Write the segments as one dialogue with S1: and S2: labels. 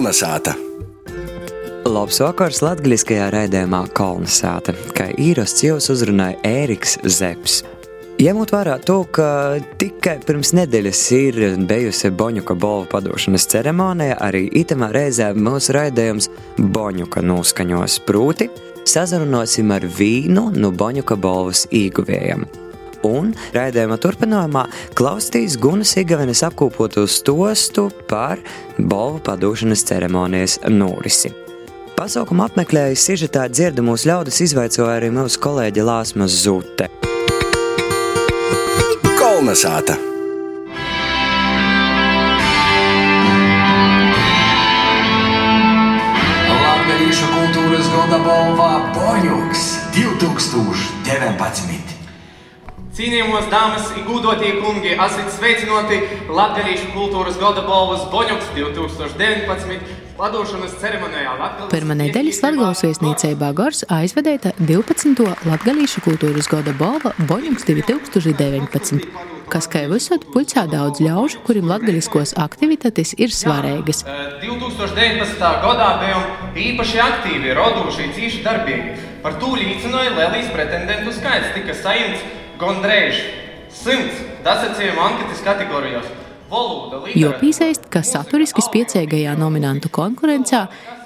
S1: Kolnesāta!
S2: Labs vakars latgaļiskajā raidījumā Kolnesāta, kā īrasts jūs uzrunāja Ēriks Zeps. Ņemot vērā to, ka tikai pirms nedēļas ir bijusi Boņuka balvu padošanas ceremonija, arī itamā reizē mūsu raidījums Boņuka noskaņos prūti sazarunosim ar vīnu no Boņuka balvas īguvējiem. Un raidījuma turpinājumā klausīs Gunas Igavenes apkopotu stostu par balvu padošanas ceremonijas norisi. Pasaukumu apmeklējusi sižetā dzirdamos ļaudis izvaicoja arī mūsu kolēģi Lāsmas Zute.
S1: Kolnesāta!
S3: Latviešu kultūras gada balvā Boņuks 2019.
S4: Cienījamos dāmas un gūdotie kungi, esat sveicināti Latvijas kultūras gada balvas Boņuks 2019. Padošanas ceremonijā Latvijas
S5: Pirmā nedēļas Latvijas viesnīcībā Gors aizvedēta 12. Latvijas kultūras gada balva Boņuks 2019 kas, kā jau esat, pulcē daudz ļaužu, kuriem latgaļiskos aktivitātes ir svarīgas.
S4: 2019. gadā bijām īpaši aktīvi, radoši, cīši darbīgi. Par to liecināja lielīs pretendentu skaits, tika saimts gandrīz simts dasacījumu anketas kategorijās.
S5: Jo piesaist, ka saturiski spiecīgajā nominantu konkurencē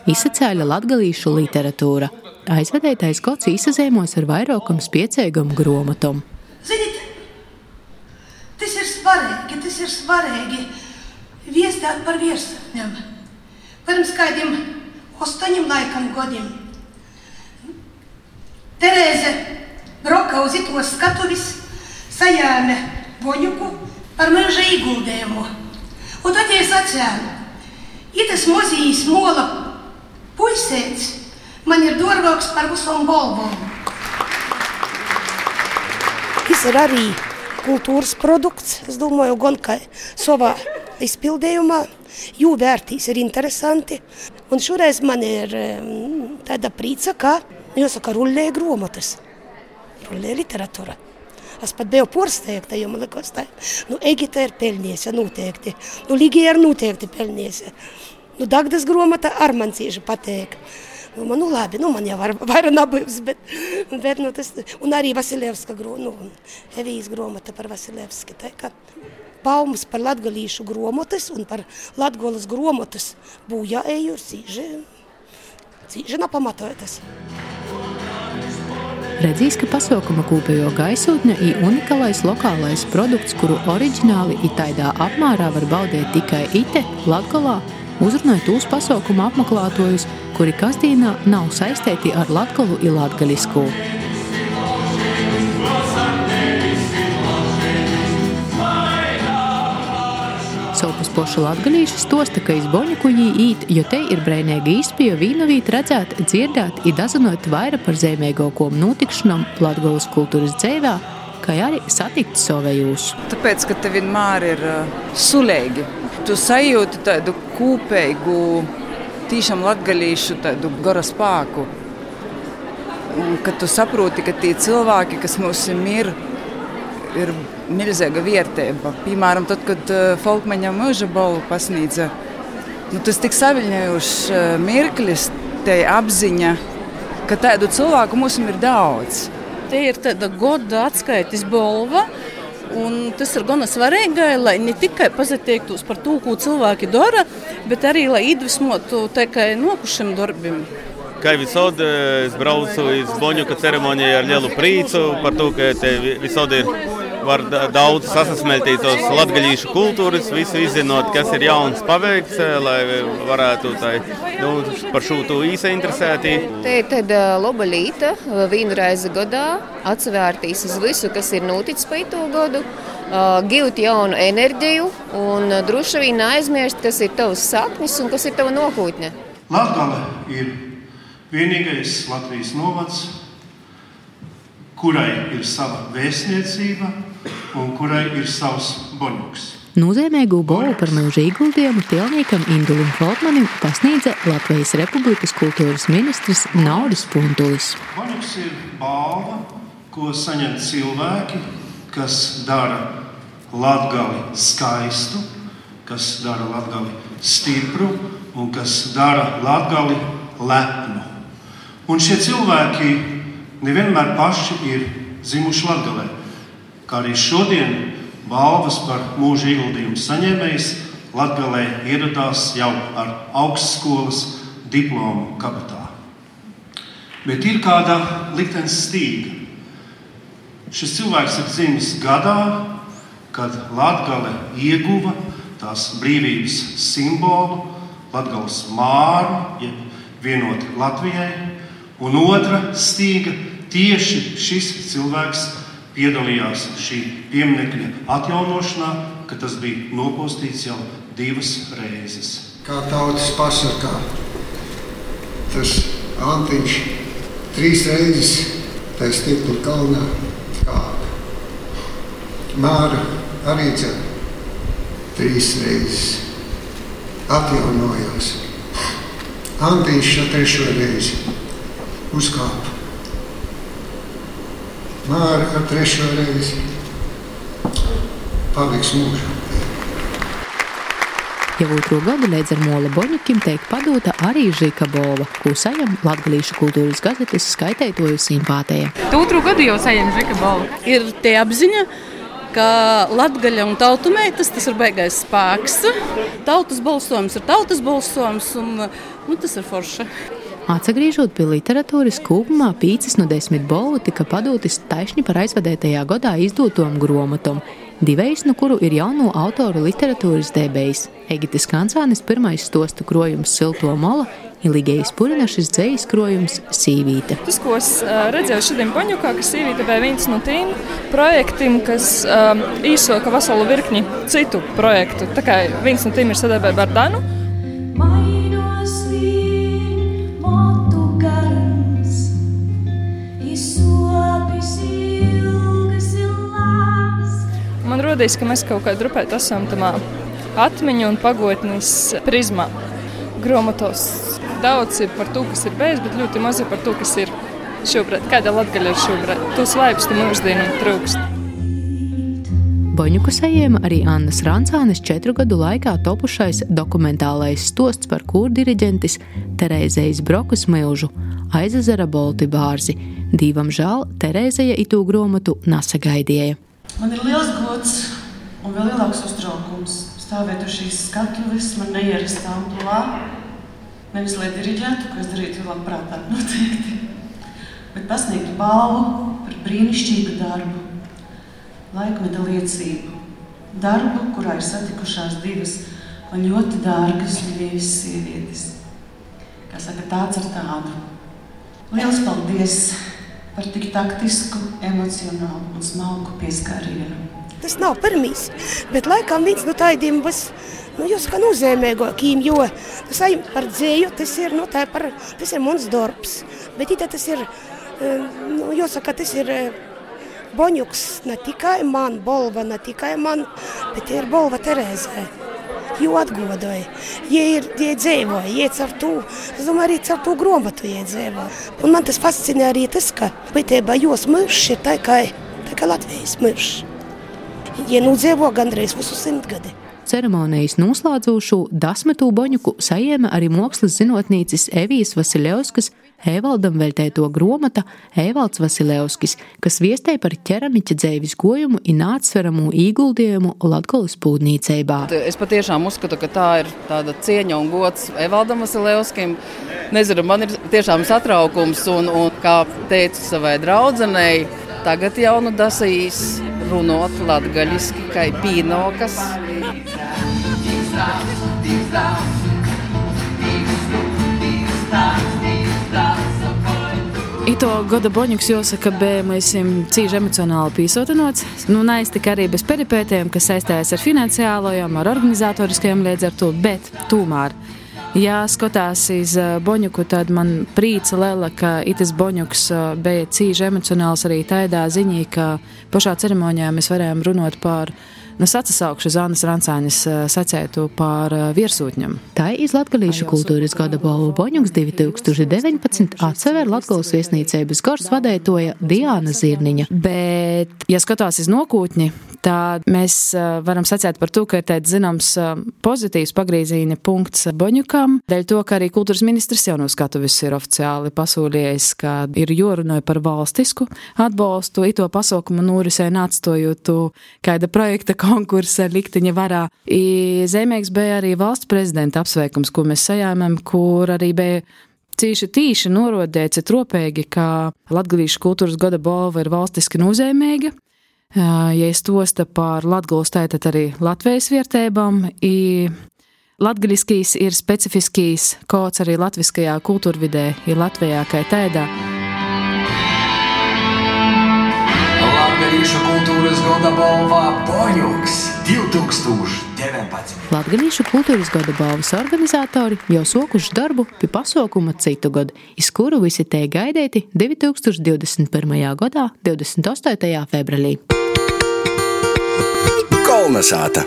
S5: izsacēla latgalīšu literatūra. Aizvedētais gods izsazēmos ar vairākam spiecīgam gromatam.
S6: Ziniet, Tas ir svarīgi, tas ir svarīgi. Viestāt par virsotņiem. Pirms kādiem astoņiem laikam gadiem. Terēze broka uz itos skatuvis, sajāme boņuku par meža ieguldējumu. Un tad es atcēlu, itas mozijas mola puisēts man ir dārgāks par visam balvom. Tas ir arī kultūras produkts. Es domāju, gan kā savā izpildījumā, jū vērtīs ir interesanti. Un šoreiz man ir tāda prīca, ka, jāsaka, rullē grāmatas, rullē literatūra. Es pat biju porsteigta, jo man liekas, tā nu, Egita ir pelnījusi, noteikti. Nu, Ligija ir noteikti pelnījusi. Nu, Dagdas grāmata ar man cieši patīk. Nu, man, nu, labi, nu, man jau var, vairāk nabīgs, bet, bet nu, tas, un arī Vasiljevska grāmata, nu, Evijas grāmata par Vasiljevski. Tā kā baumas par latgalīšu grāmatas un par latgolas grāmatas būjā eju ir cīži, cīži napamatojotas.
S5: Redzīs, ka pasaukuma kopējo gaisotne ir unikālais lokālais produkts, kuru oriģināli itaidā apmērā var baudīt tikai ite, Latgalā, uzrunāja tūs pasaukuma apmeklētojus, kuri kastīnā nav saistīti ar latgalu un latgalisku. Pošu latgalīši stosta, ka iz Boņuku jī īt, jo te ir breinīgi īspēja vīnovīt redzēt, dzirdēt i dazinot vaira par zemīgākom notikšanam latgalas kultūras dzēvē, kā arī satikt savējūs.
S7: Tāpēc, ka te vienmēr ir uh, sulēgi. Tu sajūti tādu kūpēju tiešām latgadījušu tādu garu spēku. Un, kad tu saproti, ka tie cilvēki, kas mums ir, ir milzīga vērtība. Piemēram, tad, kad uh, Falkmaņa mūža balvu pasniedza, nu, tas tik saviņojošs uh, mirklis, te apziņa, ka tādu cilvēku mums ir daudz.
S8: Te ir tāda goda atskaites balva. Un tas ir gan svarīgi, lai ne tikai pateiktos par to, ko cilvēki dara, bet arī lai iedvesmotu tikai nokušiem darbiem.
S9: Kā visādi, es braucu uz Boņuka ceremoniju ar lielu prieku par to, ka te visādi ir var daudz sasmeltītos latgaļīšu kultūras, visu izzinot, kas ir jauns paveikts, lai varētu tai, nu, par šo to īsa interesēti.
S10: Te ir tāda laba līta, vienu reizi gadā atsvērtīs uz visu, kas ir noticis pa itu gadu. Gūt jaunu enerģiju un droši vien aizmirst, kas ir tavs saknis un kas ir tava nākotne.
S11: Latvija ir vienīgais Latvijas novads, kurai ir sava vēstniecība un kurai ir savs boņuks.
S5: Nozīmīgu balvu par mūža ieguldījumu Tilniekam Indulim Folkmanim pasniedza Latvijas Republikas kultūras ministrs Nauris Puntulis.
S11: Boņuks ir balva, ko saņem cilvēki, kas dara Latgali skaistu, kas dara Latgali stipru un kas dara latgali lepnu. Un šie cilvēki nevienmēr paši ir zimuši latgalē, kā arī šodien balvas par mūža ieguldījumu saņēmējs Latgalē ieradās jau ar augstskolas diplomu kabatā. Bet ir kāda liktenes stīga. Šis cilvēks ir dzimis gadā, kad Latvija ieguva tās brīvības simbolu, Latvijas māru, jeb vienoti Latvijai, un otra stīga tieši šis cilvēks piedalījās šī pieminiekļa atjaunošanā, kad tas bija nopostīts jau divas reizes.
S1: Kā tautas pasakā, tas Antiņš trīs reizes tajā stikla kalnā kāpa. Māra arī dzer trīs reizes atjaunojās. Antīns šo trešo reizi uzkāpa. Māra ar trešo reizi paliks mūžā.
S5: Jau otro gadu līdz ar Mola Boņukim tiek padota arī Žika Bova, ko sajam Latgalīšu kultūras gazetes skaitētoju simpātēja.
S8: Tu otru gadu jau sajam Žika Bova. Ir tie apziņa, ka Latgaļa un tautu meitas tas ir beigais spēks. Tautas balsojums ir tautas balsojums un nu, tas ir forša.
S5: Atgriežot pie literatūras, kopumā pīcis no desmit balvu tika padotas taisni par aizvadētajā gadā izdotom gromatom divējs no kuru ir jauno autoru literatūras debējs. Egitis Kancānis pirmais stostu krojums Silto mola Ligējas Purinašas dzējas krojums Sīvīte.
S12: Tas, ko es redzēju šodien Baņukā, ka Sīvīte bija viens no tiem projektiem, kas um, īsoka veselu virkni citu projektu. Tā kā viens no tiem ir sadarbība ar Danu. Rodīs, ka mēs kaut kādā grupē esam tamā atmiņu un pagotnes prizmā. Gromatos daudz ir par to, kas ir bijis, bet ļoti maz ir par to, kas ir šobrīd. Kāda latgaļa ir šobrīd? Tos laipus te mūsdienu trūkst.
S5: Boņuku sajēma arī Annas Rancānes četru gadu laikā topušais dokumentālais stosts par kurdiriģentis Terēzejas Brokas milžu Aizezera Bolti bārzi. Dīvam žēl, Terēzeja itū gromatu nasagaidīja.
S13: Man ir liels gods un vēl lielāks uztraukums stāvēt uz šīs skatuves, man neierastā amplitūdā. Nevis lai diriģētu, ko es darītu labprātāk, noteikti, bet pasniegtu balvu par brīnišķīgu darbu, laikmeta liecību. Darbu, kurā ir satikušās divas man ļoti dārgas mīļas sievietes. Kā saka, tāds ar tādu. Liels paldies! Par tik taktisku, emocionālu un smalku pieskārienu.
S6: Tas nav pirmīs, bet laikam viens no tādiem būs. Nu, jūs kā nozīmīgākiem, jo tas par dzēju, tas ir, nu, par, tas ir mans darbs. Bet ja tas ir, eh, nu, jāsaka, tas ir eh, Boņuks ne tikai man, Bolva ne tikai man, bet ir Bolva Terēzē jo atgodoja. Ja ir ja dzīvoja, ja caur to, es domāju, arī caur to gromatu iedzīvo. Un man tas fascinē arī tas, ka būtībā jos miršs ir tā kā, tā kā Latvijas miršs. Ja nu dzīvo gandrīz visu simtgadi.
S5: Ceremonijas noslēdzošu Dasmetū Boņuku sajēma arī mākslas zinātnīcis Evijas Vasiljevskas Evaldam veltēto gromata Evalds Vasiljevskis, kas viestēja par ķeramiķa dzēvis gojumu un atsveramu ieguldījumu Latgolas pūdnīceībā.
S7: Es patiešām uzskatu, ka tā ir tāda cieņa un gods Evaldam Vasiljevskim. Nezinu, man ir tiešām satraukums un, un kā teicu savai draudzenei, tagad jau nu dasīs runot latgaļiski, kā pīnokas.
S14: Ito gada boņuks jāsaka, bija mēs cīņš emocionāli pīsotinots. Nu, neiztika arī bez peripētiem, kas saistās ar finansiālajām, ar organizatoriskajām līdz ar to, bet tomēr. Ja skatās uz Boņuku, tad man prīca liela, ka itis Boņuks bija cīņš emocionāls arī tādā ziņā, ka pašā ceremonijā mēs varējām runāt par Nu, es atsaukšu Zānas Rancāņas sacētu par virsūtņam.
S5: Tā ir Latgalīšu kultūras gada balvu Boņuks 2019 atsever Latgales viesnīcības gors vadētoja Diāna Zirniņa.
S14: Bet, ja skatās uz nokūtņi, tad mēs varam sacīt par to, ka ir tāds zināms pozitīvs pagrieziena punkts Boņukam, dēļ to, ka arī kultūras ministrs jau no skatuves ir oficiāli pasūlījis, ka ir jorunāja par valstisku atbalstu, ito pasaukumu norisē nāctojot kāda projekta konkursa likteņa varā. I zemēks bija arī valsts prezidenta apsveikums, ko mēs sajāmam, kur arī bija Cīši tīši norodēts tropēgi, ka Latgalīšu kultūras gada balva ir valstiski nozīmīga. Ja es tosta par Latgulas taitat arī Latvijas vietībām, Latgaliskīs ir specifiskīs kods arī latviskajā kultūrvidē, ir Latvijā kā taidā.
S3: Latgalīšu kultūras gada balva Poņuks 2000.
S5: Latvijas kultūras gada balvas organizatori jau sokuši darbu pie pasaukuma citu gadu, iz kuru visi te gaidīti 2021. gadā, 28. februārī.
S2: Kolnesāta!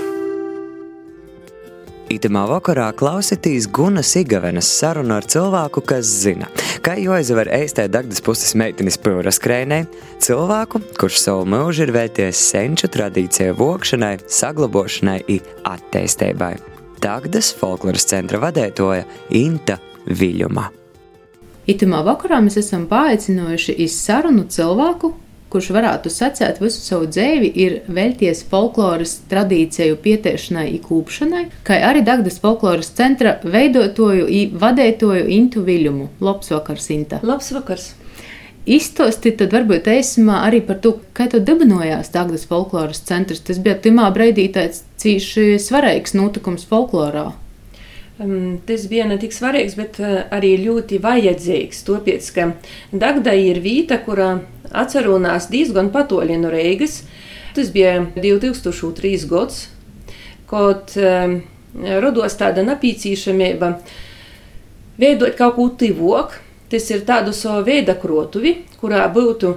S2: Itamā vakarā klausieties Gunas Igavenas sarunu ar cilvēku, kas zina, kā jāizver ēstē Dagdas puses meitenes pūra skrējnē, cilvēku, kurš savu mūžu ir velties senču tradīciju vokšanai, saglabošanai un attīstībai. Dagdas folkloras centra vadētoja Inta Viļuma.
S5: Itamā vakarā mēs esam paaicinājuši iz sarunu cilvēku, kurš varētu sacēt visu savu dzīvi, ir velties folkloras tradīciju pietiešanai un kūpšanai, kā arī Dagdas folkloras centra veidotoju un vadētoju Intu Viļumu. Labs vakars, Inta!
S15: Labs vakars!
S5: Izstāstīt tad varbūt eisimā arī par to, kā tu dibinojās Dagdas folkloras centrs. Tas bija timā breidī tāds cīši svarīgs notikums folklorā.
S15: Um, tas bija ne tik svarīgs, bet uh, arī ļoti vajadzīgs. Tāpēc, ka Dagda ir vieta, kurā atcerunās diezgan patoļi no Reigas. Tas bija 2003. gads, kad um, rados tāda napīcīšamība veidot kaut ko tivok. Tas ir tādu savu veidu krotuvi, kurā būtu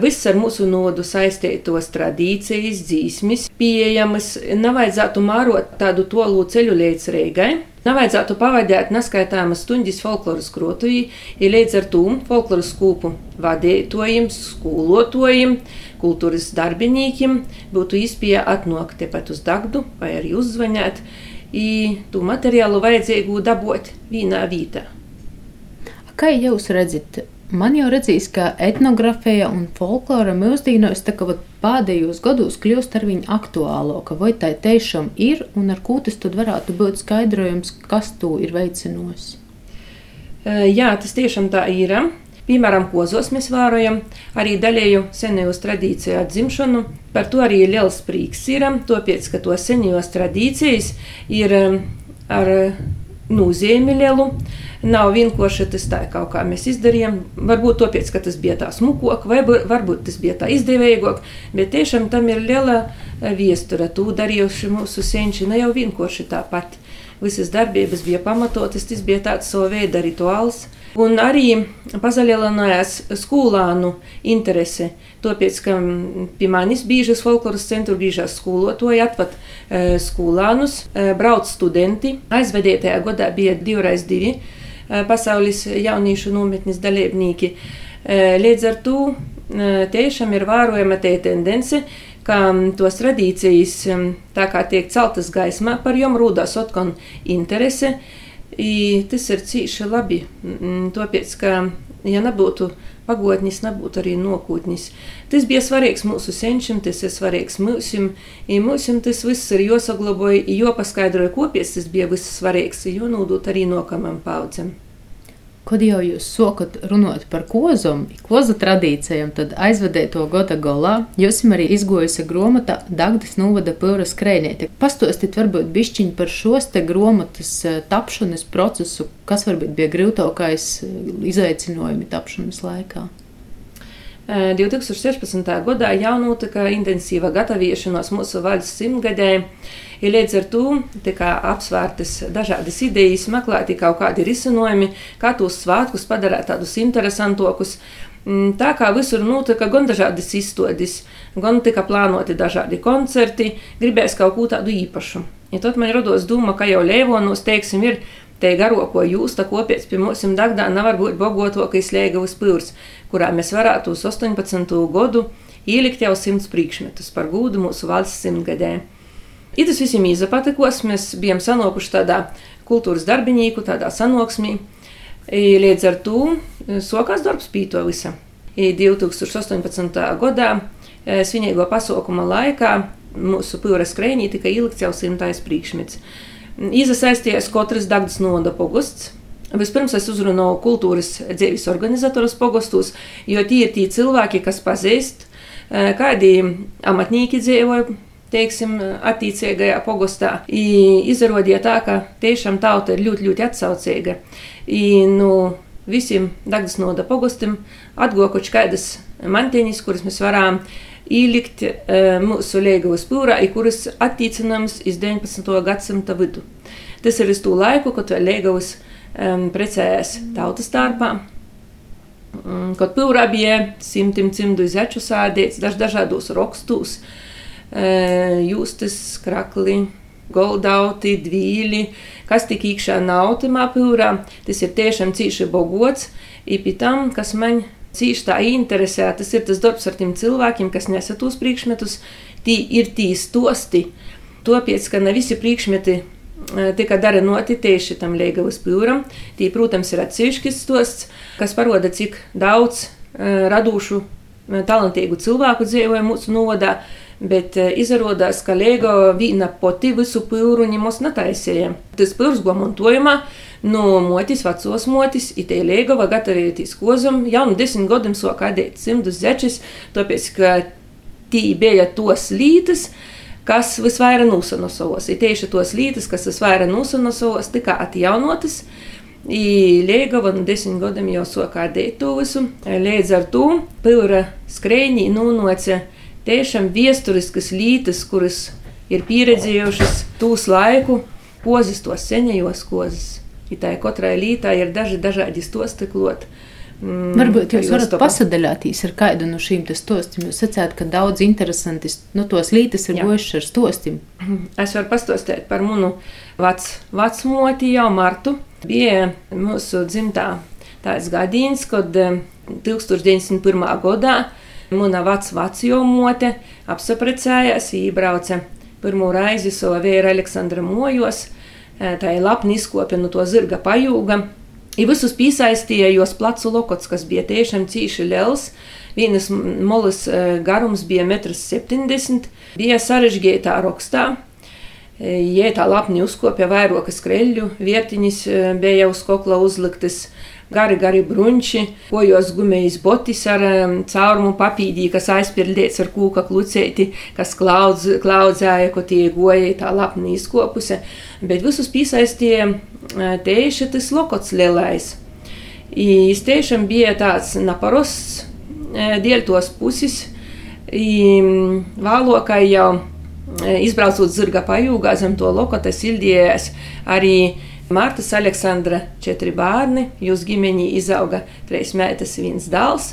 S15: viss ar mūsu nodu saistītos tradīcijas, dzīsmis, pieejamas. Nevajadzētu mārot tādu tolu ceļu līdz Reigai. Nevajadzētu pavadīt neskaitāmas stundas folkloras krotuvī, ja līdz ar to folkloras kūpu vadītājiem, skolotājiem, kultūras darbiniekiem būtu iespēja atnākt tepat uz Dagdu vai arī uzzvanīt, un to materiālu vajadzīgu dabūt vienā vietā.
S5: Kā jūs redzat, Man jau redzīs, ka etnogrāfija un folklora mūsdienos pēdējos gados kļūst ar viņu aktuālāka. Vai tā tiešām ir un ar ko tas varētu būt skaidrojums, kas to ir veicinājis?
S15: Jā, tas tiešām tā ir. Piemēram, kozos mēs vērojam arī daļēju senajos tradīciju atzimšanu. Par to arī liels prieks ir, tāpēc, ka to senajos tradīcijas ir ar nozīmi lielu. Nav vienkārši tas tā, kaut kā mēs izdarījām. Varbūt tāpēc, ka tas bija tā smukāk, vai varbūt tas bija tā izdevīgāk, bet tiešām tam ir liela viestura. To darījuši mūsu senči, ne jau vienkārši tāpat. Visas darbības bija pamatotas, tas bija tāds savu veidu rituāls. Un arī pazalielinājās skolānu interese. Tāpēc, ka pie manis biežas folkloras centra biežās skolotāji atvad e, skolānus, e, brauc studenti. Aizvedētajā gadā bija divreiz divi e, pasaules jauniešu nometnes dalībnieki. Līdz ar to tiešām ir vērojama tā tendence, ka tos tradīcijas, tā kā tiek celtas gaismā, par jom rūdās otkon interese. I tas ir cīši labi, tāpēc, ka, ja nebūtu pagotnis, nebūtu arī nokūtnis. Tas bija svarīgs mūsu senčiem, tas ir svarīgs mūsim, mūsim tas viss ir jāsaglaboja, jāpaskaidroja, kopies tas bija viss svarīgs, jo nodot arī nokamam paudzēm.
S5: Kad jau jūs sokat runāt par kozumu, koza tradīcijām, tad aizvadēja to gada galā. Jūs arī izgojusi grāmata Dagdas Nūvada Pūra skrējniete. Pastostiet varbūt bišķiņi par šos te grāmatas eh, tapšanas procesu, kas varbūt bija grūtākais eh, izaicinājumi tapšanas laikā.
S15: 2016. Eh, gadā jau notika intensīva gatavošanās mūsu valsts simtgadē. Ja līdz ar to apsvērtas dažādas idejas, meklēti kaut kādi risinājumi, kā tos svētkus padarīt tādus interesantākus. Mm, tā kā visur notika gan dažādas izstādes, gan tika plānoti dažādi koncerti, gribēs kaut ko tādu īpašu. Ja tad man radās doma, ka jau Lēvonos, teiksim, ir te garoko jūsta kopiets pie mums Dagdā nevar būt bogotākais Liegavas pils, kurā mēs varētu uz 18. gadu ielikt jau simts priekšmetus par gūdu mūsu valsts simtgadē. I tas visiem izapatikos, mēs bijām sanokuši tādā kultūras darbinieku, tādā sanoksmī. I līdz ar to sokās darbs pie to visa. I 2018. gadā e, svinīgo pasaukuma laikā mūsu pūras krēnī tika ielikts jau simtais priekšmets. Iesaistījās katrs Dagdas noda pogosts. Vispirms es uzrunāju kultūras dzīves organizatorus pogostos, jo tie ir tie cilvēki, kas pazīst, e, kādi amatnieki dzīvoja teiksim, attīstīgajā pogostā. Izrādīja tā, ka tiešām tauta ir ļoti, ļoti atsaucīga. I, nu, visiem Dagdas noda pogostam atgokuši kādas mantiņas, kuras mēs varam ielikt e, mūsu Liegavas pūrā, kuras attīcināmas iz 19. gadsimta vidu. Tas ir uz to laiku, kad vēl Liegavas um, precējās tautas starpā. Um, kad pūrā bija simtiem cimdu izeču sādīts, daž dažādos rakstos, uh, jūstas, krakli, goldauti, dvīļi, kas tik iekšā nav tamā pūrā. Tas ir tiešām cīši bogots, īpi tam, kas man cīši tā interesē, tas ir tas darbs ar tiem cilvēkiem, kas nesa tos priekšmetus, tī ir tī stosti. Tāpēc, ka ne visi priekšmeti tika darināti tieši tam Liegavas pūram. Tī, protams, ir atsevišķis stosts, kas parāda, cik daudz radošu, talantīgu cilvēku dzīvoja mūsu novadā. Bet izrādās, ka Liegava viena pati visu pūru ņemos netaisīja. Tas pūrs bija montojumā no motis, vecos motis, itē Liegava gatavoties kozam. Jau no desmit gadiem sāka adēt simtus zečis, tāpēc, ka tī bija tos lītas, kas visvairāk nosanosovos. Ir tieši tos lītas, kas visvairāk nosanosovos, tika atjaunotas. Liegava no desmit gadiem jau sākā dēt to visu. Līdz ar to pilra skrējņi nūnoca tiešām vēsturiskas lītas, kuras ir pieredzējušas tūs laiku, kozis tos senajos kozis. Tā katrai lītai ir daži dažādi stostikloti.
S5: Mm, Varbūt jūs varat pasadalīties ar kādu no šīm stostiem. Jūs sacījāt, ka daudz interesanti no tos lītas ir gojuši ar stostiem.
S15: Es varu pastāstīt par manu vec, vecmoti jau Martu. Bija mūsu dzimtā tāds gadījums, kad 1901. Eh, gadā mana vecmāte apsaprecējās, ībrauca pirmo reizi savu vīru Aleksandra mojos. Eh, tā ir lapni izkopja no to zirga pajūga I visus piesaistīja jos placu lokots, kas bija tiešām cīši liels. Vienas molas e, garums bija 1,70 m. Bija sarežģītā rakstā. E, ja tā lapni uzkopja vairākas kreļu, vietiņas e, bija uz kokla uzliktas gari, gari brunči, kojos gumijas botis ar um, caurumu papīdī, kas aizpildīts ar kūka klucēti, kas klaudz, klaudzēja, ko tie goja tā lapni izkopuse, bet visus piesaistīja tieši tas lokots lielais. Viņš tiešām bija tāds naparosts, dēļ puses, vālokai jau izbraucot zirga pajūgā zem to lokota sildījās arī Mārtas Aleksandra četri bērni, jūs ģimeņi izauga trīs meitas, viens dēls.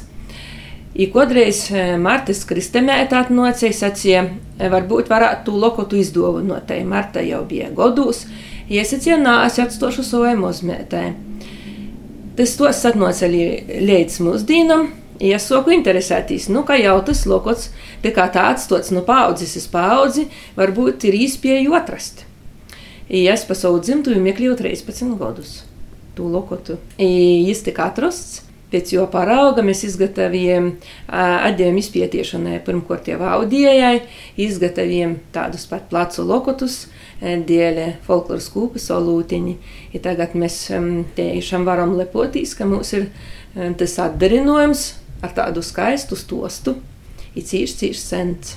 S15: I kodreiz e, Martas Kristemēta atnocēja, sacīja, e, varbūt varētu tu lokotu izdāvinot. Marta jau bija godūs, iesacīja, nā, es atstošu savai mozmētai. Tas tos atnoca līdz mūsdīnam, iesaku interesēties, nu, kā jau tas lokots, tā kā tāds tots no paudzes uz paudzi, varbūt ir īspēju atrast. I es pa savu dzimtuvi meklēju 13 gadus. Tu lokotu. I jis tika atrasts. Pēc jo parauga mēs izgatavojam atdevumu izpētīšanai, pirmkārt jau audijai, izgatavojam tādus pat placu lokotus, dēļ folkloras kūpas olūtiņi. Ja tagad mēs tiešām varam lepoties, ka mums ir tas atdarinojums ar tādu skaistu stostu, ir cīši, cīši sens.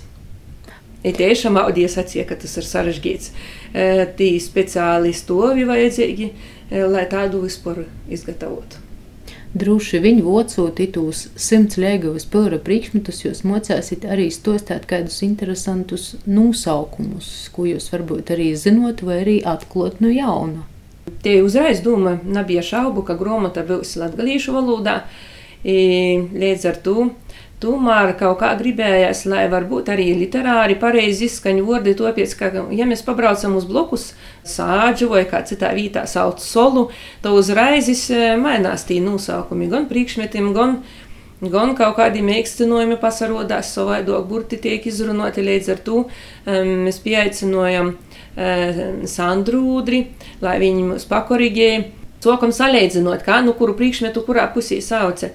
S15: Ir tiešām audija sacīja, ka tas ir sarežģīts. E, tī speciāli stovi vajadzīgi, e, lai tādu vispār izgatavotu.
S5: Droši vien vocot itūs simts lēgavas pilra priekšmetus, jūs mocāsit arī stostāt kādus interesantus nosaukumus, ko jūs varbūt arī zinot vai arī atklot no jauna.
S15: Tie uzreiz doma, nebija šaubu, ka gromata būs latgalīšu valodā, līdz ar to Tomēr kaut kā gribējās, lai varbūt arī literāri pareizi izskaņu vārdi, tāpēc, ka, ja mēs pabraucam uz blokus sāģu vai kā citā vietā sauc solu, tad uzreiz mainās tī nosaukumi gan priekšmetiem, gan gan kaut kādi mēģinājumi pasarodās, savādāk burti tiek izrunāti. Līdz ar to um, mēs pieaicinājām uh, Sandru Udri, lai viņi mūs pakorīgēja. Sokam salīdzinot, kā nu kuru priekšmetu, kurā pusī sauca.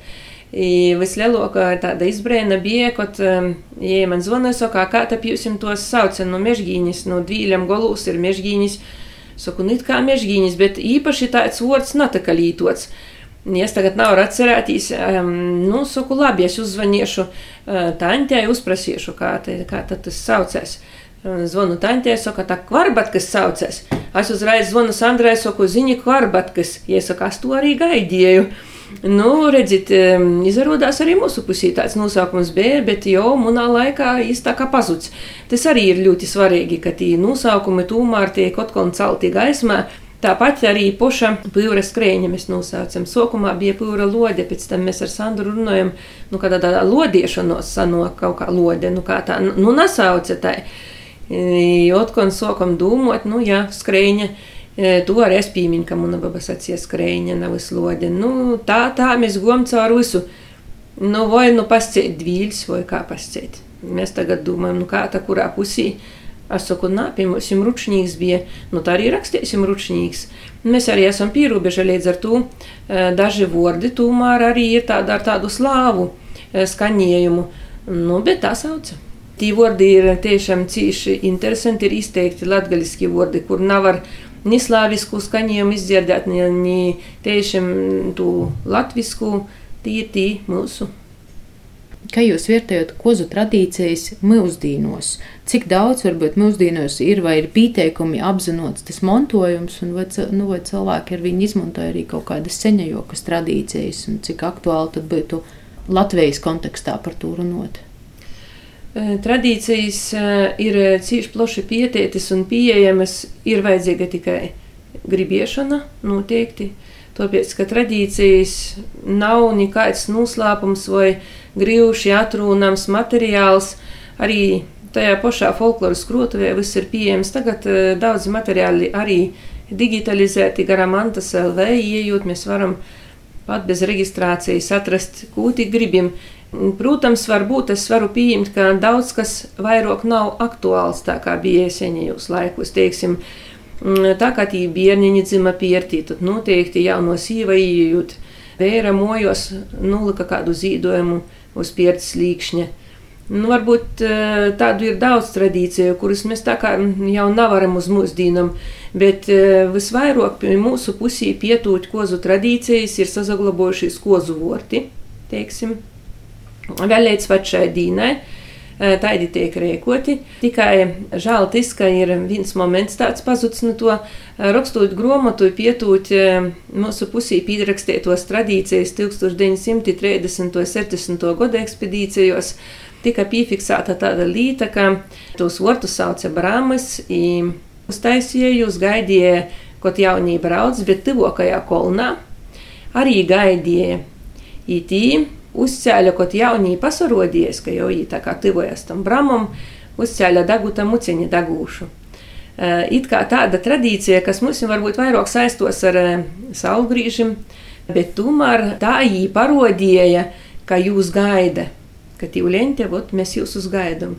S15: Vislielākā tāda izbrēna bija, kad um, ja man zvanīja, saka, kā tā jūs tos saucat no mežģīņas, no dvīļiem golūs ir mežģīņas. Saku, nīt kā mežģīņas, bet īpaši tāds vārds nav tā kā lītots. Es tagad nevaru atcerēties, um, nu, saku, labi, es uzzvanīšu uh, tantē, uzprasīšu, kā, te, kā tas saucās. Zvanu tantē, saka, tā kvarbatkas saucās. Es uzreiz zvanu Sandrai, saku, zini, kvarbatkas. Ja saka, es to arī gaidīju. Nu, redziet, izrādās arī mūsu pusē tāds nosaukums bija, bet jau manā laikā īstenībā tā kā pazuds. Tas arī ir ļoti svarīgi, ka tie nosaukumi tomēr tiek kā celti gaismā. Tāpat arī poša pūra skrēņa mēs nosaucam. Sākumā bija pūra lode, pēc tam mēs ar Sandru runājam, nu, kā tāda lodiešanos sanāk kaut kā lode, nu, kā tā, nu, nesauca tā. Otkon sākam domāt, nu, jā, skrēņa. To arī es pieņemu, ka mana baba sacīja, skrēņa nav slode. Nu, tā, tā mēs gojam caur visu. Nu, vai nu pasciet dvīļs, vai kā pasciet. Mēs tagad domājam, nu, kā tā kurā pusī. Es saku, nā, piemēram, ručnīgs bija, nu tā arī rakstīsim ručnīgs. Mēs arī esam pierobeža līdz ar to. Daži vārdi tomēr arī ir tāda ar tādu slāvu skaņējumu, nu, bet tā sauca. Tie vārdi ir tiešām cīši interesanti, ir izteikti latgaliski vārdi, kur nav ar ni slāvisku skaņojumu izdzirdēt, ni, ni tiešām tu latvisku, tie ir tie mūsu.
S5: Kā jūs vērtējat kozu tradīcijas mūsdienos? Cik daudz varbūt mūsdienos ir vai ir pieteikumi apzinots tas mantojums, un vai, nu, vai cilvēki ar viņu izmantoja arī kaut kādas seņajokas tradīcijas, un cik aktuāli tad būtu Latvijas kontekstā par to runāt?
S15: Tradīcijas ir cīši plaši pietietas un pieejamas, ir vajadzīga tikai gribiešana noteikti. Tāpēc, ka tradīcijas nav nekāds noslēpums vai grūti atrunāms materiāls, arī tajā pašā folkloras krotuvē viss ir pieejams. Tagad daudz materiāli arī digitalizēti garām Antas LV, iejūt, mēs varam pat bez reģistrācijas atrast, ko tik gribam. Protams, varbūt es varu pieņemt, ka daudz kas vairāk nav aktuāls tā kā bija senajos laikos. Teiksim, mm, tā kā tī bērniņi dzima piertī, tad noteikti jauno sīva iejūt. Vēra mojos nulika kādu zīdojumu uz pierts līkšņa. Nu, varbūt eh, tādu ir daudz tradīciju, kuras mēs tā kā jau nevaram uz mūsdienam, bet eh, visvairāk mūsu pusī pietūt kozu tradīcijas ir sazaglabojušies kozu vorti, teiksim. Vēl līdz pat šai dīnai. Tādi tiek rēkoti. Tikai žēl tas, ka ir viens moments tāds pazudis no to rakstot grāmatu, pietūt mūsu pusī pīrakstītos tradīcijas 1930. un 70. gada ekspedīcijos. Tika piefiksēta tāda līta, ka tos vortus sauca brāmas, uztaisīja, jūs gaidīja, kaut jaunība brauc, bet tuvākajā kolnā arī gaidīja ītī uzcēla kaut jaunī pasarodījies, ka jau tā kā tuvojas tam bramam, uzcēla daguta muciņa dagūšu. It kā tāda tradīcija, kas mums varbūt vairāk saistos ar saulgrīžiem, bet tomēr tā jī parodīja, ka jūs gaida, ka tīvleņķe, vot mēs jūs uzgaidam.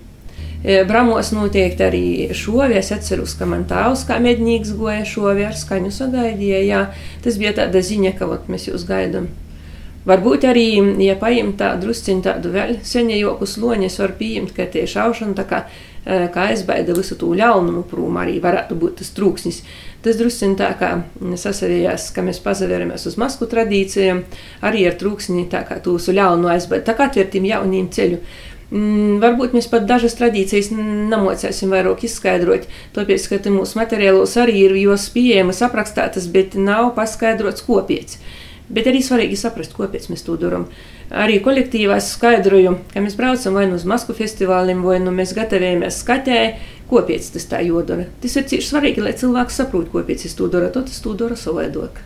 S15: Bramos noteikti arī šovi. Es atceros, ka man tāvs kā mednīgs goja šovi ar skaņu sagaidīja. Jā, tas bija tāda ziņa, ka vot mēs jūs gaidām. Varbūt arī, ja paņemt tādu drusciņu tādu vēl senējoku sloni, es varu pieņemt, ka tie šaušana tā kā, kā aizbaida visu to ļaunumu prūmu, arī varētu būt tas trūksnis. Tas drusciņi tā kā sasavējās, ka mēs pazaveramies uz masku tradīcijām, arī ar trūksni tā kā tūsu ļaunu aizbaida, tā kā atvērtim jauniem ceļu. Mm, varbūt mēs pat dažas tradīcijas nemocēsim vairāk izskaidrot, tāpēc, ka mūsu materiālos arī ir jos pieejamas aprakstātas, bet nav paskaidrots kopiets. Bet arī svarīgi saprast, kāpēc mēs to darām. Arī kolektīvā skaidroju, ka mēs braucam vai nu uz Masku festivāliem, vai nu mēs gatavojamies skatē, kāpēc tas tā jodara. Tas ir cieši svarīgi, lai cilvēks saprotu, kāpēc es to daru, to tas to dara savādāk.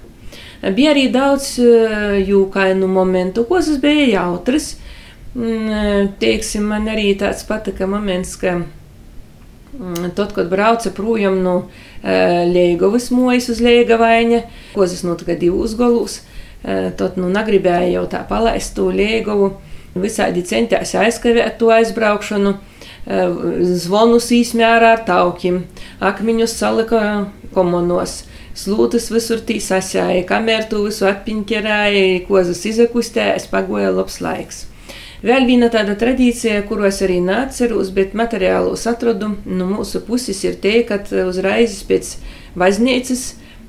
S15: Bija arī daudz eh, jūkainu momentu, ko tas bija jautrs. Mm, teiksim, man arī tāds patika moments, ka mm, Tad, kad brauca projām no uh, Liegovas mojas uz Liegavaņa, ko tas notika divos galus, Tad nu, negribēju jau tā palaist to Lieguvu. Visādi centās aizkavēt to aizbraukšanu, zvonus īsmērā ar taukiem, akmeņus salika komonos. Slūtas visur tī sasēja, kamēr tu visu atpiņķerēja, kozas izakustējas, pagoja labs laiks. Vēl viena tāda tradīcija, kuros arī neatceros, bet materiālos atradu no nu, mūsu puses, ir te, ka uzreiz pēc baznīcas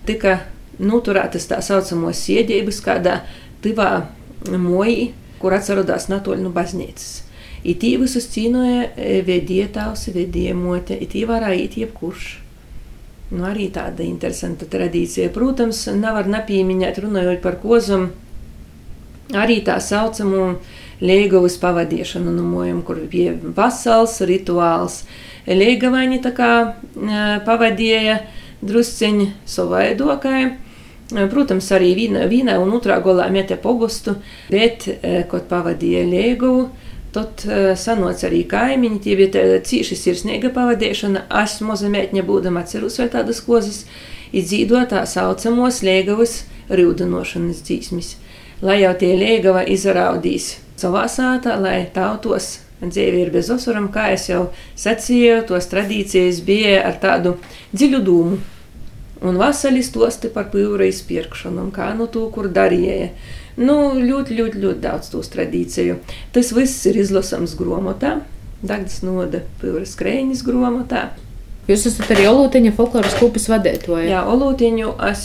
S15: tika noturētas tā saucamos sēdības kādā tivā moji, kur atcerodās natoļ no baznīcas. It tī visus cīnoja vedie tavs, vedie mote, it tī varēja iet jebkurš. Nu, arī tāda interesanta tradīcija. Protams, nevar nepieminēt, runājot par kozam, arī tā saucamo Liegavas pavadīšanu, numojam, kur bija vasals rituāls. Liegavaini tā kā pavadīja drusciņi savaidokai. Protams, arī vīna un otrā golā mete pogustu, bet, kad pavadīja Liegavu, Tad uh, sanoc arī kaimiņi, tie bija cīši sirsnīga pavadīšana. Es mozamētņa būdama atceros vēl tādas kozas, izdzīdot tā saucamos liegavas rūdinošanas dzīsmis. Lai jau tie liegava izraudīs savā sātā, lai tautos dzīve ir bez osuram, kā es jau sacīju, tos tradīcijas bija ar tādu dziļu dūmu. Un vasalis tosti par pīvra izpirkšanu, kā nu to, kur darīja. Nu, ļoti, ļoti, ļoti daudz tos tradīciju. Tas viss ir izlasāms grāmatā, Dārgas Noda, Pīvras Krēņas grāmatā.
S5: Jūs esat arī Olūtiņa folkloras kūpes vadētoja.
S15: Jā, Olūtiņu es,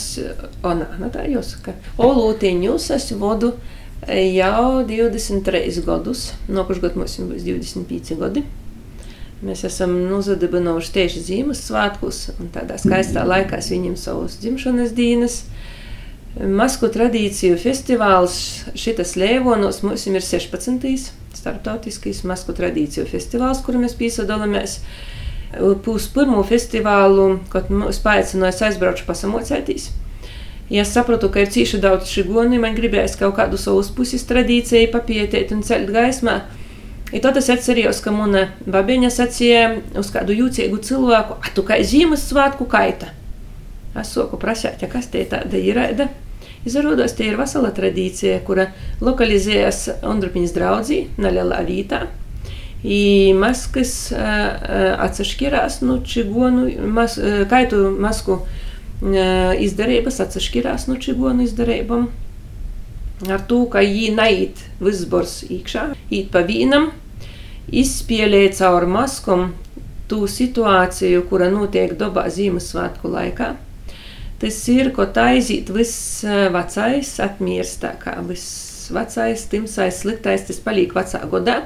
S15: o, nā, tā jāsaka. Olūtiņus es vodu jau 23 gadus. Nokuši gadu mums būs 25 gadi. Mēs esam nozadibinājuši tieši zīmes svētkus un tādā skaistā laikā svinam savus dzimšanas dienas. Masku tradīciju festivāls šitas Lēvonos mums ir 16. starptautiskais masku tradīciju festivāls, kuru mēs piesadalāmies. Pūs pirmo festivālu, kad mums paaicināja aizbraukt pasamocētīs. Ja es sapratu, ka ir cīši daudz šigoni, man gribējās kaut kādu savus puses tradīciju papietēt un celt gaismā. I tad es atcerējos, ka mana babiņa sacīja uz kādu jūtīgu cilvēku, ah, tu kā Ziemassvētku kaita. Es soku prasīt, ja kas tie tāda ir. Izrādās, tie ir vesela tradīcija, kura lokalizējas Andrupiņas draudzī, nelielā vietā. I maskas atsašķirās no nu, čigonu, mas, kaitu masku izdarības atsašķirās no nu, čigonu izdarībām. Ar to, ka viņi neiet visbors iekšā, īt pa vīnam, izspēlēt caur maskom tū situāciju, kura notiek dobā Ziemassvētku laikā. Tas ir, ko taisīt viss vecais, atmirstā, kā viss vecais, timsais, sliktais, tas paliek vecā godā.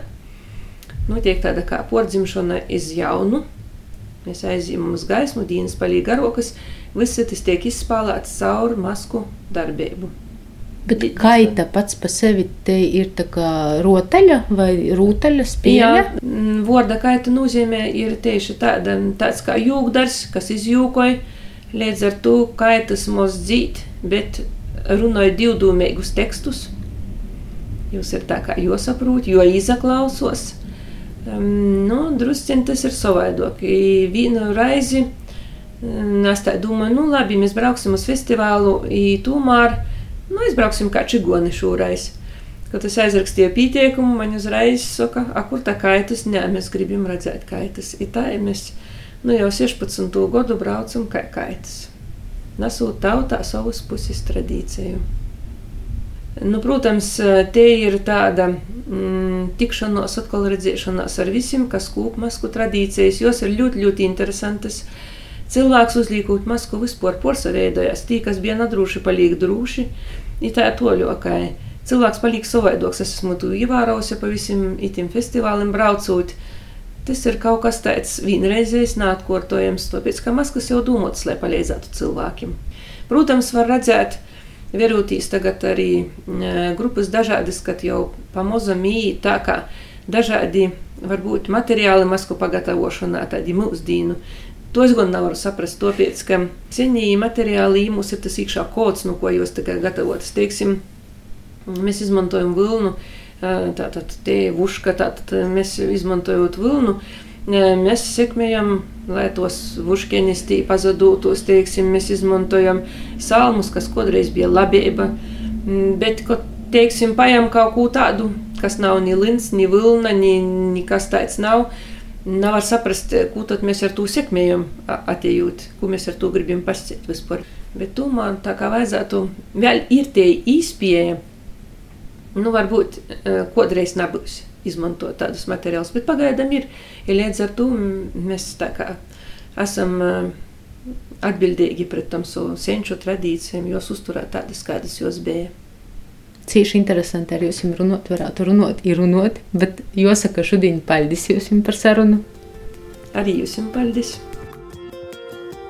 S15: Notiek tāda kā pordzimšana iz jaunu. Mēs aizjām uz gaismu, dienas paliek garokas, viss tas tiek izspēlēts caur masku darbību.
S5: Bet kaita pats par sevi ir rotaļa vai rūtaļa spēle? Jā,
S15: vārda kaita nozīmē ir tieši tāda, tāds kā jūgdars, kas izjūkoja Līdz ar to kaitas mūs dzīt, bet runāju divdomīgus tekstus. Jūs ir tā kā jāsaprot, jo izaklausos. Um, nu, drusciņ tas ir savaidok. Vienu reizi um, es tā domāju, nu labi, mēs brauksim uz festivālu, tomēr, nu, aizbrauksim kā čigoni šoreiz. Kad es aizrakstīju pieteikumu, man uzreiz saka, a, kur tā kaitas? Nē, mēs gribam redzēt kaitas. I tā, mēs nu jau 16. gadu braucam kā kaitas. Nesot tautā savas puses tradīciju. Nu, protams, te ir tāda mm, tikšanās, atkal redzēšanās ar visiem, kas kūp masku tradīcijas. Jos ir ļoti, ļoti interesantas. Cilvēks uzliekot masku vispār porcelānveidojās. Tie, kas bija nadrūši, paliek drūši. Ir tā toļokai. Cilvēks paliek savaidoks. Es esmu to ievērojis pa visiem itim festivāliem braucot. Tas ir kaut kas tāds vienreizējs, neatkārtojams, tāpēc ka maskas jau domāts, lai palīdzētu cilvēkiem. Protams, var redzēt, verūtīs tagad arī grupas dažādas, kad jau pamazam mīt tā kā dažādi varbūt materiāli masku pagatavošanā, tādi mūsdīnu. To es gan nevaru saprast, tāpēc, ka senīgi materiāli mums ir tas iekšā kods, no ko jūs tagad gatavotas. Teiksim, mēs izmantojam vilnu tātad tie vuška, tātad mēs izmantojot vilnu, mēs sekmējam, lai tos vuškenis tī pazudūtos, teiksim, mēs izmantojam salmus, kas kodreiz bija labība, bet, ko, teiksim, paņem kaut ko tādu kas nav ni lins, ni vilna, ni, ni kas tāds nav. Nevar saprast, ko tad mēs ar to sekmējam, atejot, ko mēs ar to gribam pasciet vispār. Bet tu man tā kā vajadzētu vēl ir tie īspēja, nu varbūt kodreiz nebūs izmantot tādus materiālus, bet pagaidām ir. Ja līdz ar to mēs tā kā esam atbildīgi pret tam savu senču tradīcijām, jos uzturēt tādas, kādas jos bija.
S5: Cīši interesanti ar jums runāt, varētu runāt, ir runāt, bet jāsaka, šodien paldies jums par sarunu.
S15: Arī jums paldies!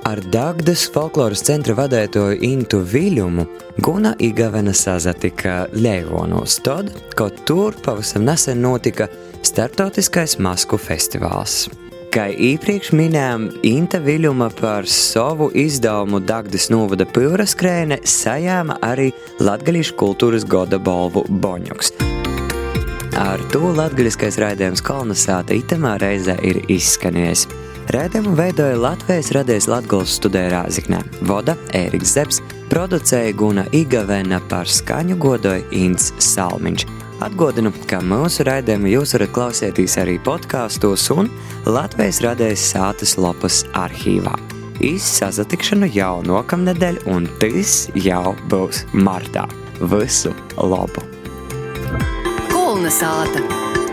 S2: Ar Dāngdas folkloras centra vadētoju Intu Viļumu Guna Igavena sazatika Leivonos tad, kad tur pavisam nesen notika starptautiskais masku festivāls. Kā iepriekš minējām, Inta Viļuma par savu izdevumu Dagdas novada pilvaskrēne sajāma arī Latgalīšu kultūras goda balvu Boņuks. Ar to latgaļiskais raidījums Kalnasāta itamā reizē ir izskanējis. Rēdējumu veidoja Latvijas radījis Latgals studē Rāziknē, voda Ēriks Zepsi, producēja Guna Igavena par skaņu godoja Ints Salmiņš. Atgādinu, ka mūsu raidījumu jūs varat klausīties arī podkāstos un Latvijas radējas sātas lapas arhīvā. Izsazatikšanu jau nākamnedēļ, un tas jau būs martā. Visu labu!
S16: Kolna sāta!